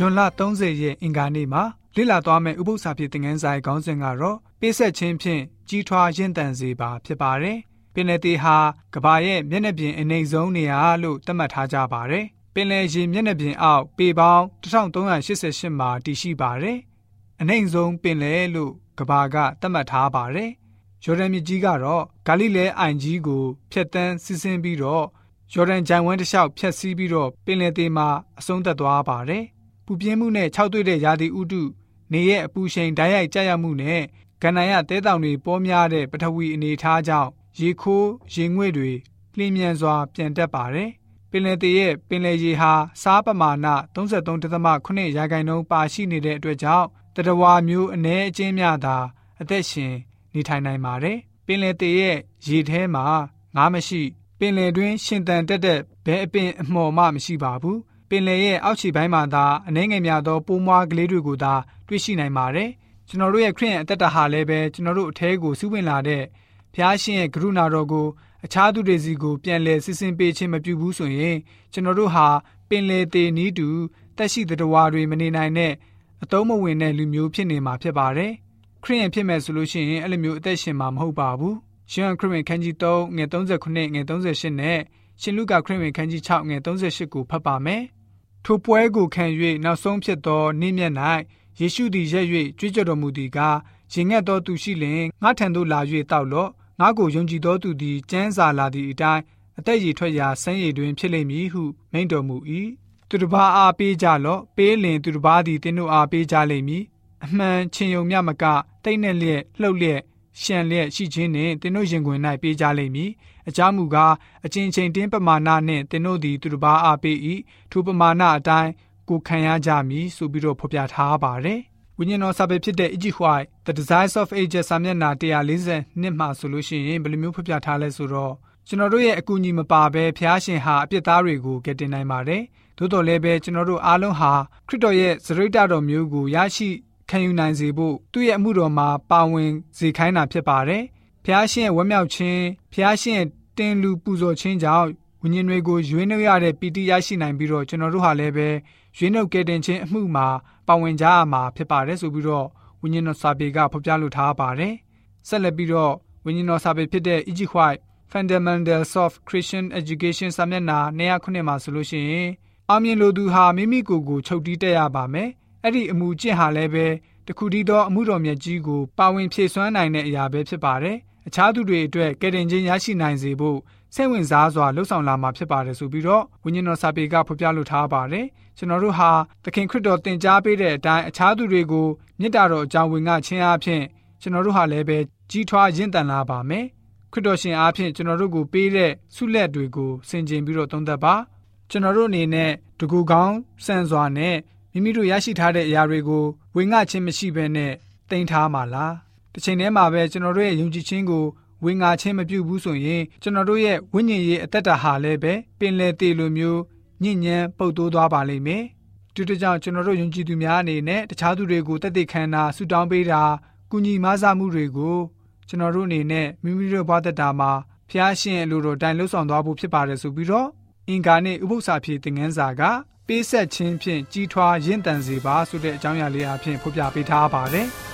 ဂျွန်လ30ရက်အင်္ဂါနေ့မှာလေ့လာသွားမယ့်ဥပုသ္စာဖြစ်သင်ခန်းစာရဲ့ခေါင်းစဉ်ကတော့ပေးဆက်ခြင်းဖြင့်ကြီးထွားရင့်တန်စေပါဖြစ်ပါတယ်။ပင်လယ်သေးဟာကဘာရဲ့မျက်နှာပြင်အနေဆုံးနေရာလို့သတ်မှတ်ထားကြပါတယ်။ပင်လယ်ရေမျက်နှာပြင်အောက်ပေပေါင်း1388မှာတည်ရှိပါတယ်။အနေဆုံးပင်လယ်လို့ကဘာကသတ်မှတ်ထားပါတယ်။ယော်ဒန်မြစ်ကြီးကတော့ဂါလိလဲအိုင်ကြီးကိုဖျက်ဆီးစီးဆင်းပြီးတော့ယော်ဒန်ဂျန်ဝန်းတစ်လျှောက်ဖျက်ဆီးပြီးတော့ပင်လယ်သေးမှာအဆုံးသတ်သွားပါတယ်။ ပူပြင်းမှုနဲ့ခြောက်သွေ့တဲ့ရာသီဥတုနေရဲ့အပူချိန်ဓာတ်ရိုက်ကျရောက်မှုနဲ့ကဏ္ဍရတဲတောင်တွေပေါများတဲ့ပထဝီအနေအထားကြောင့်ရေခိုးရေငွေ့တွေလျင်မြန်စွာပြန်တက်ပါတယ်။ပင်လယ်တရဲ့ပင်လယ်ရေဟာစားပမာဏ33.8ရာခိုင်နှုန်းပါရှိနေတဲ့အတွက်ကြောင့်တတဝါမျိုးအ ਨੇ အချင်းများသာအသက်ရှင်နေထိုင်နိုင်ပါတယ်။ပင်လယ်တရဲ့ရေထဲမှာငါးမရှိပင်လယ်တွင်းရှင်တန်တက်တဲ့ဘဲအပင်အမော်မှမရှိပါဘူး။ ပင်လယ်ရဲ့အောက်ခြေပိုင်းမှာသာအနှဲငယ်များသောပိုးမွားကလေးတွေကိုသာတွေ့ရှိနိုင်ပါတယ်။ကျွန်တော်တို့ရဲ့ခရစ်ယာန်အသက်တာဟာလည်းပဲကျွန်တော်တို့အထဲကိုစီးဝင်လာတဲ့ဖျားရှင်ရဲ့ကရုဏာတော်ကိုအခြားသူတွေစီကိုပြန်လည်စစ်ဆင်ပေးခြင်းမပြုဘူးဆိုရင်ကျွန်တော်တို့ဟာပင်လယ်သေးနီးတူတက်ရှိတဲ့တဝါတွေမနေနိုင်တဲ့အတုံးမဝင်တဲ့လူမျိုးဖြစ်နေမှာဖြစ်ပါတယ်။ခရစ်ယာန်ဖြစ်မယ်ဆိုလို့ရှိရင်အဲ့လိုမျိုးအသက်ရှင်မှာမဟုတ်ပါဘူး။ရှင်ခရစ်ဝင်ခန်းကြီး3ငွေ39ငွေ38နဲ့ရှင်လုကာခရစ်ဝင်ခန်းကြီး6ငွေ38ကိုဖတ်ပါမယ်။ ထိုပွဲကိုခံ၍နောက်ဆုံးဖြစ်သောနေ့မျက်၌ယေရှုသည်ရက်၍ကြွေးကြော်တော်မူသည်ကားရင်ငတ်သောသူရှိလျင်ငါထံသို့လာ၍တောက်လော့ငါကိုယုံကြည်သောသူသည်ကျမ်းစာလာသည့်အတိုင်းအသက်ရည်ထွက်ရာဆန်းရည်တွင်ဖြစ်လိမ့်မည်ဟုမိန့်တော်မူ၏သူတစ်ပါးအားပေးကြလော့ပေးလင်သူတစ်ပါးသည်သင်တို့အားပေးကြလိမ့်မည်အမှန်ချင်းယုံမြမကတိတ်နဲ့လျက်လှုပ်လျက် ရှံလျက်ရှိခြင်းနှင့်သင်တို့ရင်ခွင်၌ပေးကြလိမ့်မည်အကြောင်းမူကားအချင်းချင်းတင်းပမာဏနှင့်သင်တို့သည်သူတစ်ပါးအားပေး၏ထိုပမာဏအတိုင်းကိုခံရကြမည်ဆိုပြီးတော့ဖော်ပြထားပါတယ်ဝိညာဉ်တော်စာပေဖြစ်တဲ့ Iggy White The Desires of Ages စာမျက်နှာ140နှစ်မှာဆိုလို့ရှိရင်ဘယ်လိုမျိုးဖော်ပြထားလဲဆိုတော့ကျွန်တော်တို့ရဲ့အကူအညီမပါဘဲဖျားရှင်ဟာအပြစ်သားတွေကိုကယ်တင်နိုင်ပါတယ်။သို့တော်လည်းပဲကျွန်တော်တို့အားလုံးဟာခရစ်တော်ရဲ့ဇရိတတော်မျိုးကိုရရှိ ခံယူနိုင်စေဖို့သူ့ရဲ့အမှုတော်မှာပါဝင်စေခိုင်းတာဖြစ်ပါတယ်။ဖျားရှင်ရဲ့ဝမ်းမြောက်ခြင်းဖျားရှင်ရဲ့တင်လူပူဇော်ခြင်းကြောင့်ဝိညာဉ်တွေကိုရွေးနှုတ်ရတဲ့ပီတိရရှိနိုင်ပြီးတော့ကျွန်တော်တို့ဟာလည်းပဲရွေးနှုတ်ကယ်တင်ခြင်းအမှုမှာပါဝင်ကြရမှာဖြစ်ပါတယ်ဆိုပြီးတော့ဝိညာဉ်တော်စာပေကဖော်ပြလိုထားပါတယ်။ဆက်လက်ပြီးတော့ဝိညာဉ်တော်စာပေဖြစ်တဲ့ E.G. White Fundamentals of Christian Education စာမျက်နှာ209မှာဆိုလို့ရှိရင်အောင်မြင်လိုသူဟာမိမိကိုယ်ကိုချုပ်တီးတက်ရပါမယ်။ အဲ့ဒီအမှုကျင့်ဟာလည်းပဲတခုတည်းသောအမှုတော်မြတ်ကြီးကိုပါဝင်ဖြည့်ဆွမ်းနိုင်တဲ့အရာပဲဖြစ်ပါတယ်။အခြားသူတွေအတွက်ကယ်တင်ခြင်းရရှိနိုင်စေဖို့စိတ်ဝင်စားစွာလှုပ်ဆောင်လာမှာဖြစ်ပါတယ်ဆိုပြီးတော့ဝိညာဉ်တော်စာပေကဖော်ပြလိုထားပါတယ်ကျွန်တော်တို့ဟာသခင်ခရစ်တော်တင် जा ပေးတဲ့အတိုင်းအခြားသူတွေကိုမေတ္တာတော်အကြောင်းဝင်ငါခြင်းအပြင်ကျွန်တော်တို့ဟာလည်းပဲကြီးထွားရင့်တန်လာပါမယ်ခရစ်တော်ရှင်အားဖြင့်ကျွန်တော်တို့ကိုပေးတဲ့ဆုလက်တွေကိုဆင်ခြင်ပြီးတော့သုံးသပ်ပါကျွန်တော်တို့အနေနဲ့တကူကောင်းစံစွာနဲ့ မိမိတို့ရရှိထားတဲ့အရာတွေကိုဝင်ငါခြင်းမရှိဘဲနဲ့တင်ထားမှာလားတစ်ချိန်တည်းမှာပဲကျွန်တော်တို့ရဲ့ယုံကြည်ခြင်းကိုဝင်ငါချင်းမပြုတ်ဘူးဆိုရင်ကျွန်တော်တို့ရဲ့ဝိညာဉ်ရေးအသက်တာဟာလည်းပဲပင်လယ်တေလိုမျိုးညဉ့်ညမ်းပုတ်တိုးသွားပါလိမ့်မယ်။ဒီတကြောင်ကျွန်တော်တို့ယုံကြည်သူများအနေနဲ့တခြားသူတွေကိုတသက်ခံတာဆူတောင်းပေးတာကုညီမဆမှုတွေကိုကျွန်တော်တို့အနေနဲ့မိမိတို့ဘဝသက်တာမှာဖျားရှင်အလိုတော်တိုင်လှုပ်ဆောင်သွားဖို့ဖြစ်ပါတယ်ဆိုပြီးတော့အင်္ဂါနဲ့ဥပု္ပ္ပစာဖြည့်သင်ခန်းစာက ပေးဆက်ခြင်းဖြင့်ကြီးထွားရင့်တန်စေပါဆိုတဲ့အကြောင်းအရာလေးအဖြစ်ဖော်ပြပေးထားပါတယ်။